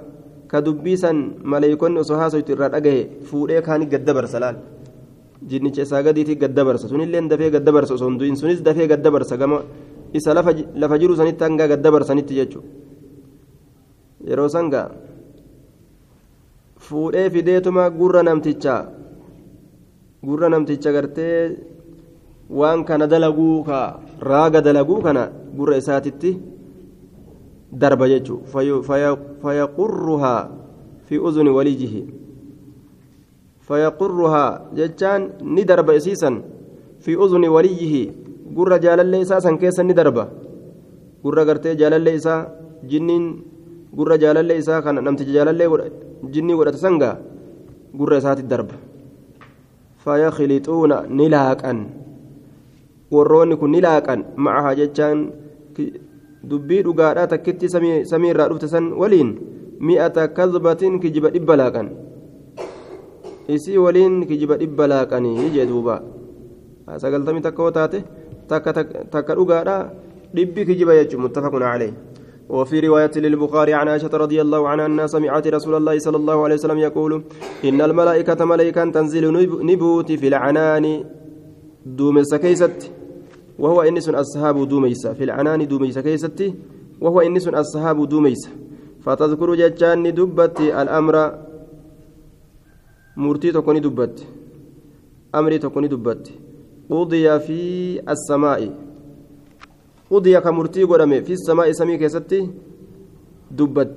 ka dubbii san maleeykonni osoo haasoytu irraa dhagahe fuudhee kaanii gaddabarsa laal jinnicha isaa gadiitii gaddabarsa sunillee dafee gaddabarsa osoo hin du'in sunis dafee gaddabarsa gama isa lafa jiru sanitti hanga gaddabarsanitti jechuudha yeroo sangaa fuudhee fideetuma gurra namtichaa gurra namticha gartee waan kana dalaguu ka raaga dalaguu kana gurra isaatitti darba jechuudha fayaqurruhaa fi uzuni walijihi fayaqurruhaa jechaan ni darba isiisan fi uzuni waliyyihi gurra jaalallee isaa san keessa ni darba gurra gartee jaalallee isaa jinniin gurra jaalallee isaa kana namticha jaalallee jinnii godhate sangaa gurra isaatti darba fayakhilixuuna ni laaqan warroonni kun ni laaqan macahaa jechaan dubbii dhugaadhaa takkitti samii irraa dhufte san waliin mi'ata kadbatin kijiba dhibba laaqan isii waliin kijiba dhibba laaqanii jee duuba sagaltamii takka hoo taate takka dhugaadhaa dhibbi kijiba jechuun muttafaqun calee وفي رواية للبخاري عن عائشة رضي الله عنها أنها سمعت رسول الله صلى الله عليه وسلم يقول إن الملائكة ملائكة تنزل نبوت في العنان دوم السكيست وهو إنس أصحاب دوميسة في العنان دوميسة كيستي وهو إنس أصحاب دوميسة فتذكر جتان دبت الأمر مرتي تكوني دبت أمري تكوني دبت قضي في السماء. قضي كمرتي قدامي في السماء سمي كيستي دبت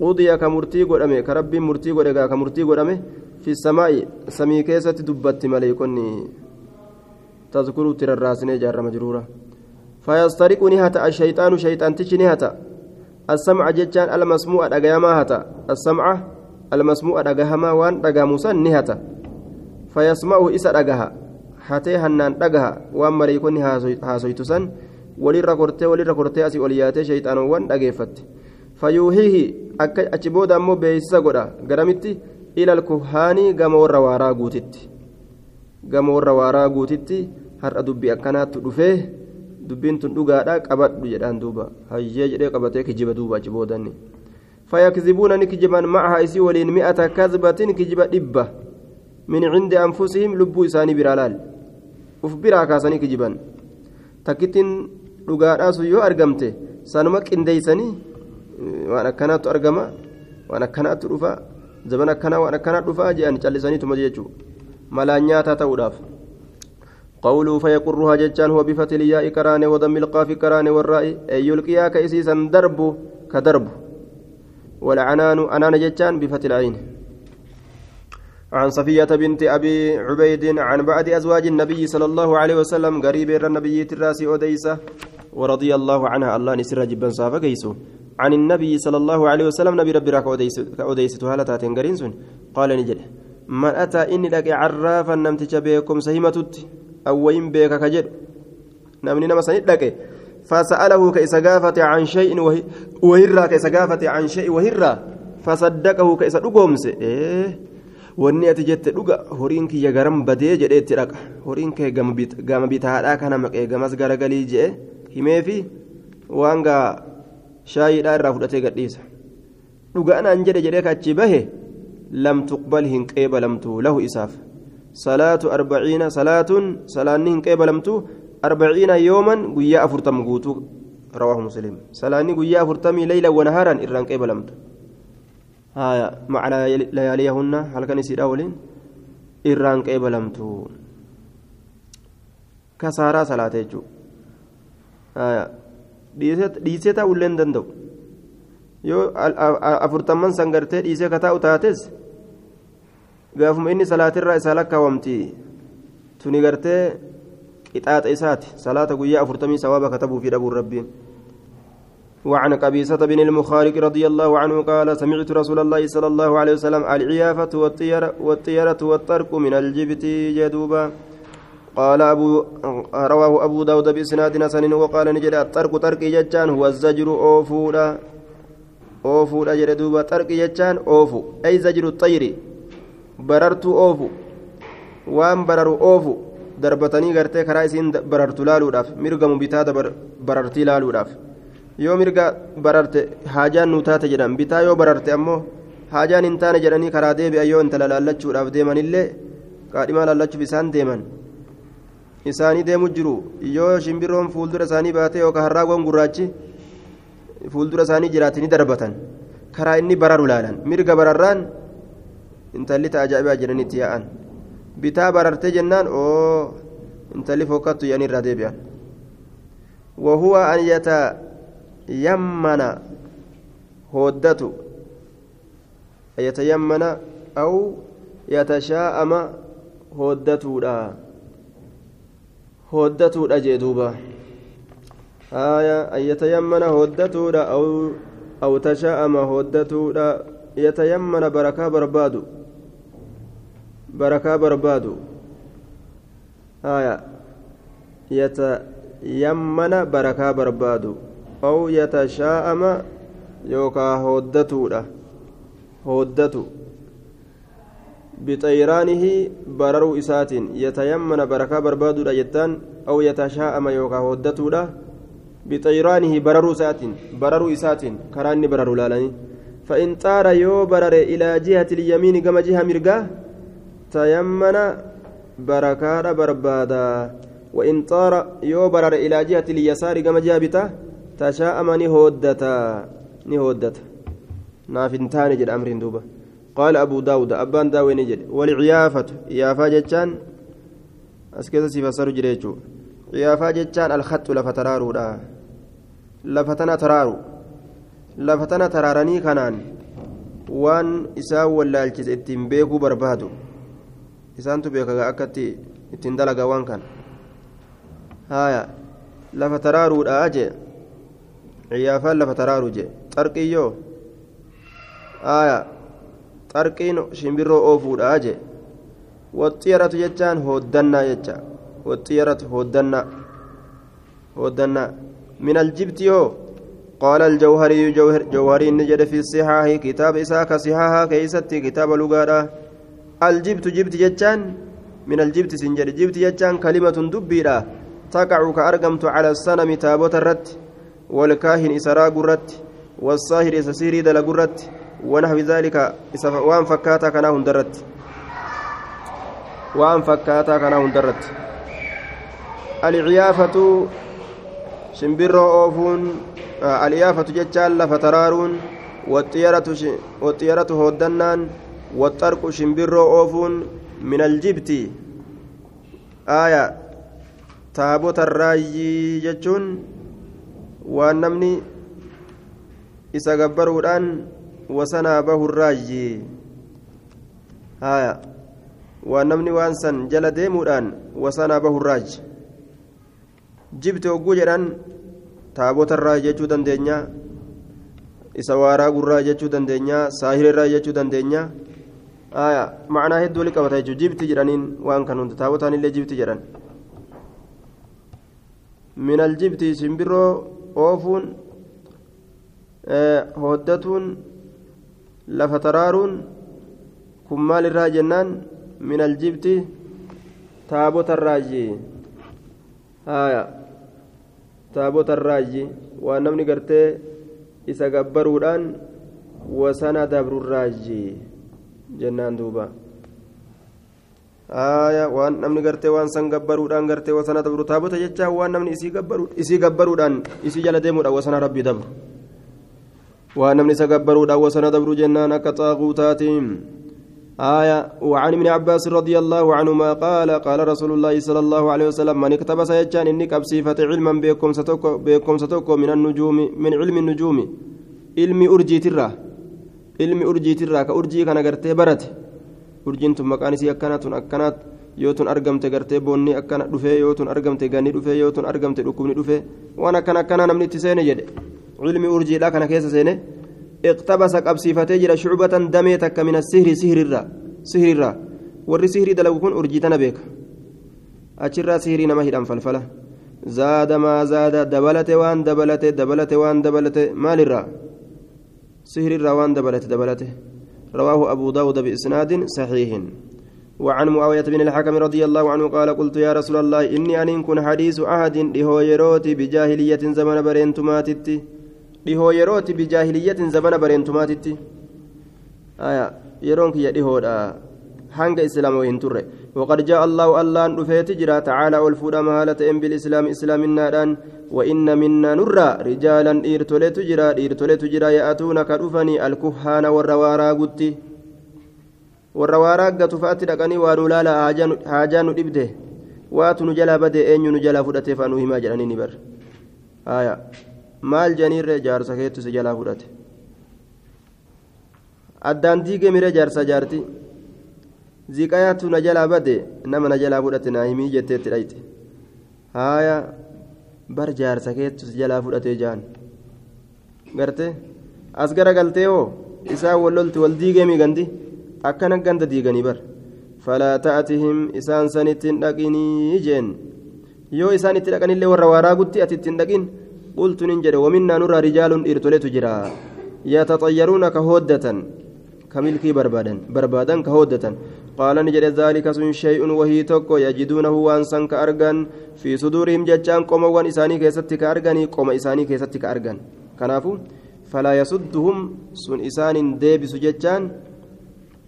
قضي كمرتي قدامي كربي مرتي قدامي كمرتي قدامي في السماء سمي كيستي دبت ملائكني تذكر ترراسني جار مجرورة فيسترق نهتا الشيطان شيطان تشي نهتا السمع جتان المسموع دغيما هتا السمع المسموع دغهما وان دغاموسن نهتا فيسمعه إسا دغها hatee hannaan dhagaha waan maleeykonni haasoytu san walirra kortee walirra kortee asii ol yaatee shayxaanowwan dhageeffatte fayyuuhihi akka achi booda ammoo beeksisa godha garamitti ilal kuhaanii gama warra waaraa guutitti gama warra waaraa guutitti har'a dubbii akkanaatti dhufee dubbiin tun dhugaadha qabadhu jedhaan duuba hayyee jedhee qabatee kijiba duuba achi boodanni fayyakzibuuna ni kijiban macaha isii waliin mi'ata kazbatin kijiba dhibba min cindi anfusihim lubbuu isaanii biraa laal uf biraa kaasanii kijiban takkittiin dhugaadhaa sun yoo argamte sanuma qindeeysanii waan akkanaattu argama waan akkanaattu dhufa zaban akkanaa waan akkanaa dhufaa jedhan callisaniituma jechuu malaan nyaataa ta'uudhaaf قوله فيقرها ججان هو بفتح الياء كران وضم القاف كران والراء أي يلقيها كيسيسا درب كدرب. والعنان أنان ججان بفتح العين. عن صفية بنت أبي عبيد عن بعد أزواج النبي صلى الله عليه وسلم قريب النبي الراسي أديسة ورضي الله عنها. الله نسر جبا صافا كيسو عن النبي صلى الله عليه وسلم نبي ربي راك أديسة هالة تنقرين قال نجد من أتى إني لك عرافا نمتج بكم سهمتت أو وين بك كجد نمني نما سنت لك فسأله كيس قافة عن شيء وهرا كيس قافة عن شيء وهرا فصدقه كيس رقومس إيه wanni ati jette dhuga horiin kiyya garam badee jedhee itti dhaqa horiin kee gama bitaadhaa kana maqee gamas garagalii jedhe himeefi waan gaa shaayiidhaa irraa fudhatee gadhiisa dhuga anaan jedhe jedhee kachi bahe lam tuqbal hin qeebalamtu lahu isaaf arbaciina salaatuun salaanni hin qeebalamtu أربعين يوما قيا أفرتم قوتو رواه مسلم سلاني قيا أفرتمي ليلا ونهارا إران قبلمت هايا مع لياليهن هل كان يصير أولين إران قبلمت كسارة صلاة يجو هايا dhiisee taa'ullee hin danda'u. Yoo afurtamman san gartee dhiisee ka gaafuma inni salaatirraa isaa lakkaawamti tuni gartee qixaaxa isaati. Salaata guyyaa afurtamii sawaaba katabuu fi dhabuun rabbiin. وعن قبيصة بن المخارق رضي الله عنه قال سمعت رسول الله صلى الله عليه وسلم العيافة والطيرة, والطيرة والطرق من الجبت جدوبا. قال أبو رواه أبو داود بإسناد حسن وقال نجد الطرق طرق ججان هو الزجر أوفودا أوفودا جدوبا. طرق ججان أوفو. أي زجر الطير؟ بررت أوفو وان برر أوفو darbatanii gartee karaa isiin barartu laaluudhaaf mirga bitaa barartii laaluudhaaf yoo mirga bararte haajaan nuu taate jedhan bitaa yoo bararte ammoo haajaan hin taane jedhanii karaa deebi'a yoo intala laallachuudhaaf deemanillee qaadhimaa laallachuuf isaan deeman isaanii deemu jiru yoo shimbirroon fuuldura isaanii baate yookaan harraagoon gurraachi fuuldura isaanii jiraatanii darbatan karaa inni bararu laalan mirga bararraan intalli tajaajibaa jedhanitti yaa'an. bitaa barartee jennaan oo intalli fokkattu yan irraa deebi'an wahuwa an yatayammana hooddatu yatayammana aw yatashaa'ama hooddatuudha hooddatuudha jee duuba aya an yatayammana hooddatuudha aw aw tashaa'ama hooddatuudha yatayammana barakaa barbaadu barakaa barbaadu yatayammana barakaa barbaadu aw yatashaa'ama yookaa hooddatuudha hooddatu bixayraanihi bararuu isaatiin yatayammana barakaa barbaaduudha jettaan aw yatashaa'ama yookaa hooddatuudha bixayraanihi bararuu isaatiin bararuu isaatiin karaa inni bararu laalanii فإن طار يو برر إلى جهة اليمين كما جهة مرقاه تيمن بركات بربادا وإن طار يوبرر إلى جهة اليسار كما جابته تشاءم نهودتا. نهودتا. نافنتان جد أمر دوبا. قال أبو داود أبان داوي نجد والعيافة. عيافة جتان أسكت سيفسر جريجو عيافة جتان الخط لفترارو لا لفتنا ترارو. لفتنا ترارني كنان. وان إساو ولا الجزء التنبيكو بربادو. Isaantu beekagaa akkatti ittiin dalagaa waan kan haya lafa taraaruudha jee ciyaafaan lafa taraaruu jee xarqiyyoo haya xarqiin shimbirroo oofuudha jee waxxiyaratu jechaan hooddannaa jecha waxxiyaratu hooddannaa hooddannaa min aljibti yoo قال الجوهري جوهر جوهري نجد في الصحاح كتاب إساك صحاحا كيستي كتاب لغارة الجبت جبت جتان من الجبت سنجر جبت جتان كلمة دبيرة تقع كأرقمت على السنم تابوت الرت والكاهن إسراء قرت والصاهر إسسيري دل قرت ونحو ذلك وأن فكاتا كنا هندرت وأن فكاتا كنا هندرت العيافة شمبر أوفون العيافة جتان لفترارون والطيرة والطيرة هودنان والطرق شمبر أوفون من الجبت. آية تابوت الرأي جتون والنمني إسا قبرودان وسنا به الرأي. آية. والنمني وانسان جل ديمودان وسنا به الراج جبت وجوجران تابوت الرأي جتو دندنيا isa waaraa gurraa jechuu dandeenya saahira irraa jechuu dandeenya aya macnaa hedduu wali qabata jechuu jibti jedhaniin waan kan hunda taabotaan illee jibti jedhan min aljibti simbirroo oofuun hoddatuun lafa taraaruun kun maal irraa jennaan min aljibti taabota irraayi aya taabota irraayi waan namni gartee isa gabbaruudhaan wasana dabrurraaji jennaan duuba aya waan namni gartee waan san gabbaruudhaan gartee wasana dabru taabota jechaa waan namni isii gabbaruudhaan isii jala deemuudhaan wasana rabbii dabru waan namni isa gabbaruudhaan wasana dabru jennaan akka xaaquutaatiin آية وعن ابن عباس رضي الله عنهما قال قال رسول الله صلى الله عليه وسلم من اقتبس يجان إنك أبصيفة علما بكم ستوكو بكم ستوكو من النجوم من علم النجوم علم أرجي ترى علم أرجي ترى كأرجي كان قرتي برت أرجين ثم كان سي أكنات أكنات yootun argamte gartee boonni akkana dhufee yootun argamte ganni dhufee yootun argamte dhukkubni dhufee waan akkana akkana namni itti seene jedhe. Cilmi urjiidha kana keessa seene جرى شعبة دميتك من السهر سهر الرا سهر الرا وري سهر دلو كن أرجيتنا بك أشرا سهري نما هدام فلفلة زاد ما زاد دبلت وان دبلت دبلت وان دبلت مال الرا سهر الرا وان دبلت دبلت رواه أبو داود بإسناد صحيح. وعن معاوية بن الحكم رضي الله عنه قال قلت يا رسول الله إني أن كن حديث أحد لهو يروتي بجاهلية زمن برينتماتتي dhihoo yerooti bijaahiliyyatin zamana bareentumaatitti yeroon kiyya dhihoodha hanga islaama hin turre. وقد جاء الله الله نفيت جرا تعالى والفود مهالة إن بالإسلام إسلام النادان وإن منا نرى رجالا إرتلت جرا إرتلت جرا يأتون كرفني الكهان والروارا قتي والروارا قد فأتي لقني ونولالا حاجان إبده واتو نجلا بدي أين نجلا فدته فانوهما ما جراني نبر آية maal janiirree jaarsa keettu si jalaa fudhate? Addaan diigee miree jaarsa jaarti. ziqayaatu na jalaa bade nama na jalaa fudhate naa himii jetteetti dhayte haaya bar jaarsa keettu si jalaa fudhatee jaan. Garte as gara galtee hoo isaa wallolti wal diigee gandi akkana ganda diiganii bar. Falaa ta'atihim isaan san ittiin dhaqinii jeen. Yoo isaan itti dhaqanillee warra waaraa gutti ati ittiin dhaqin qultunin jedhe waminaa nurraa rijaalun dhiirtoletu jira. Yataxayyaruuna ka hooddatan. كملكي بربادا بربادا كهودة قال نجد ذلك سن شيء وهي توكو يجدونه وأنسان كأرغان في صدورهم ججان قوم وان إساني كيستك أرغاني قوم إساني كيستك أرغان كنافو؟ فلا يسدهم سن إسان ديبس ججان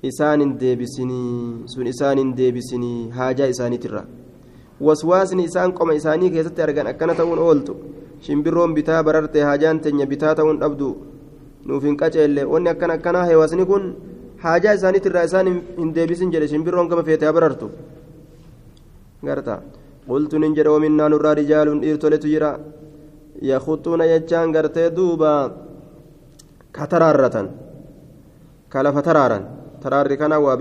إسان ديبسني سن إسان ديبسني حاجة إساني ترى. waswaasni isaan qoma isaanii keessatti argan akkana ta'uun ooltu shimbirroon bitaa bararte haajaan teenya bitaa ta'uun dhabdu nuuf hin qaceelle wanni akkan akkanaa heewasni kun haajaa isaaniitirraa isaan hin deebisin jedhe shimbirroon gama feetee barartu garta qultu nin jedhe waminnaa nurraa rijaaluun dhiirtoletu jira yakuxuuna jechaan gartee duuba ka taraarratan ka lafa taraaran taraarri kana waa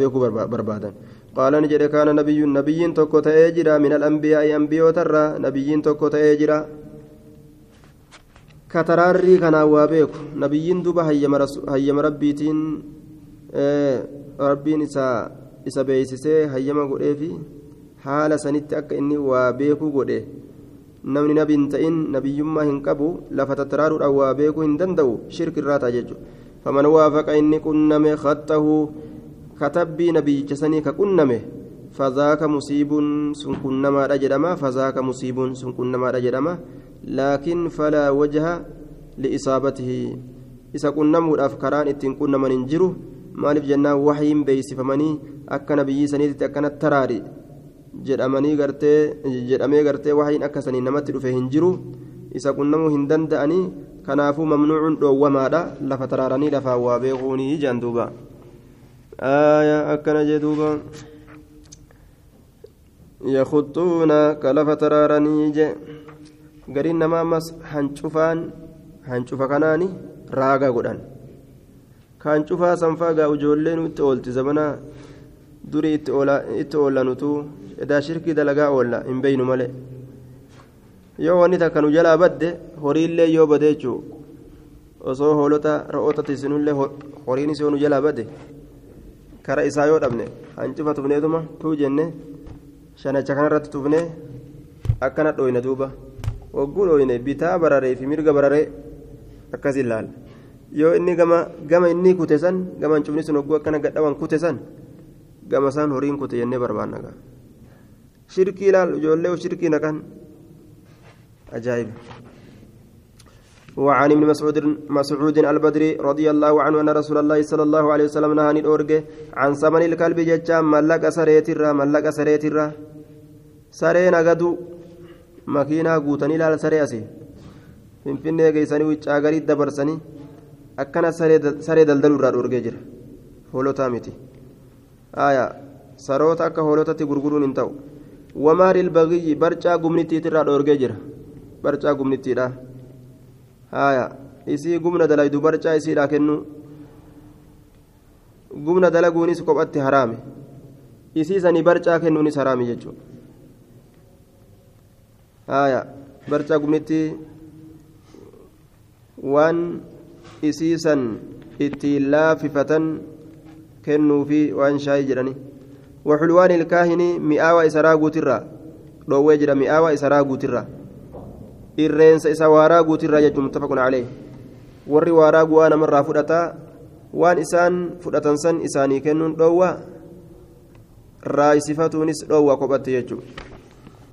beekuu barbaadan قال نجد كان نبي نبي توكو تأجرا من الأنبياء أنبياء ترى نبي توكو تأجرا كتراري كان وابيك نبي دوبا هيما ربيتين ربين إسا إسا بيسسي هيما قريفي haala sanitti akka inni waa beekuu godhe namni nabi hin ta'in nabiyyummaa hin qabu lafa tataraaruudhaan waa beekuu hin danda'u shirki irraa ta'a jechuudha faman waafaqa inni qunname khattahu katabbii nabiyyicha sanii ka qunname fazaaka musiibuun sun qunnamaadha jedhama fazaaka musiibuun sun qunnamaadha jedhama laakiin falaa wajaha liisaabatihi isa qunnamuudhaaf karaan ittiin qunnaman hin jiru maaliif jennaan waxyiin beeysifamanii akka nabiyyii saniitti akkana taraari jedhamanii gartee jedhamee gartee waxyiin akkasanii namatti dhufe hin jiru isa qunnamuu hin danda'anii kanaafuu mamnuucuun dhoowwamaadha lafa taraaranii lafaa waa beekuunii jaan duuba akkana jee duuba lafa taraaranii je gariin nama ammas hancufaan hancufa kanaani raaga godhan hancufaa sanfaagaa ijoolleen itti oolti zamanaa durii itti oollanutu edaa shirkii dalagaa oolla hin beeynu malee yoo wanni takka nu jalaa badde horiillee yoo bade jechuu osoo hoolota ra'oota tiisinullee horiinis yoo nu jalaa badde kara isaa yoo dhabne hancufa tufneetuma tuu jenne shanacha kanarratti tufne akkana dhooyne duuba wagguu dhooyne bitaa bararee fi mirga bararee akkas ilaala yoo inni gama gama inni kute san gama hancufni sun wagguu akkana gadhawan kute san gama isaan horiin kute jennee barbaanna gaa shirkii ilaal ijoollee shirkii naqan ajaa'iba وعن ابن مسعود مسعود البدري رضي الله عنه أن رسول الله صلى الله عليه وسلم نهى الأورج عن ثمن الكلب ججا ملك سريت الرا ملك سريت الرا سرينا قدو مكينة قوتني لا سرياسي finfinnee geessanii wiccaa garii dabarsanii akkana saree daldaluu irraa dhoorgee jira hoolotaa miti saroota akka hoolotatti gurguruun hin ta'u wamaari ilbagiyyi barcaa gumnittiitirraa dhoorgee jira barcaa gumnittiidha isii gumna dalaydu barcaa isiidhaa kennu gumna dalaguunis kophatti haraame isii sanii barcaa kennuunis haraami jechuudha aayaa barcaa gumnittii waan isiisan ittiin laafifatan kennuufi waan shaayii jedhani waxulwaan ilkaahini mi'aawa isa raaguutirra dhoowwee jira mi'aawa isa raaguutirra irreensa isa waaraa guutirra jechuun muttafaqun calee warri waaraa gu'aa namarraa fudhataa waan isaan fudhatan san isaanii kennuun dhoowwa raayisifatuunis dhoowwa kophatti jechuudha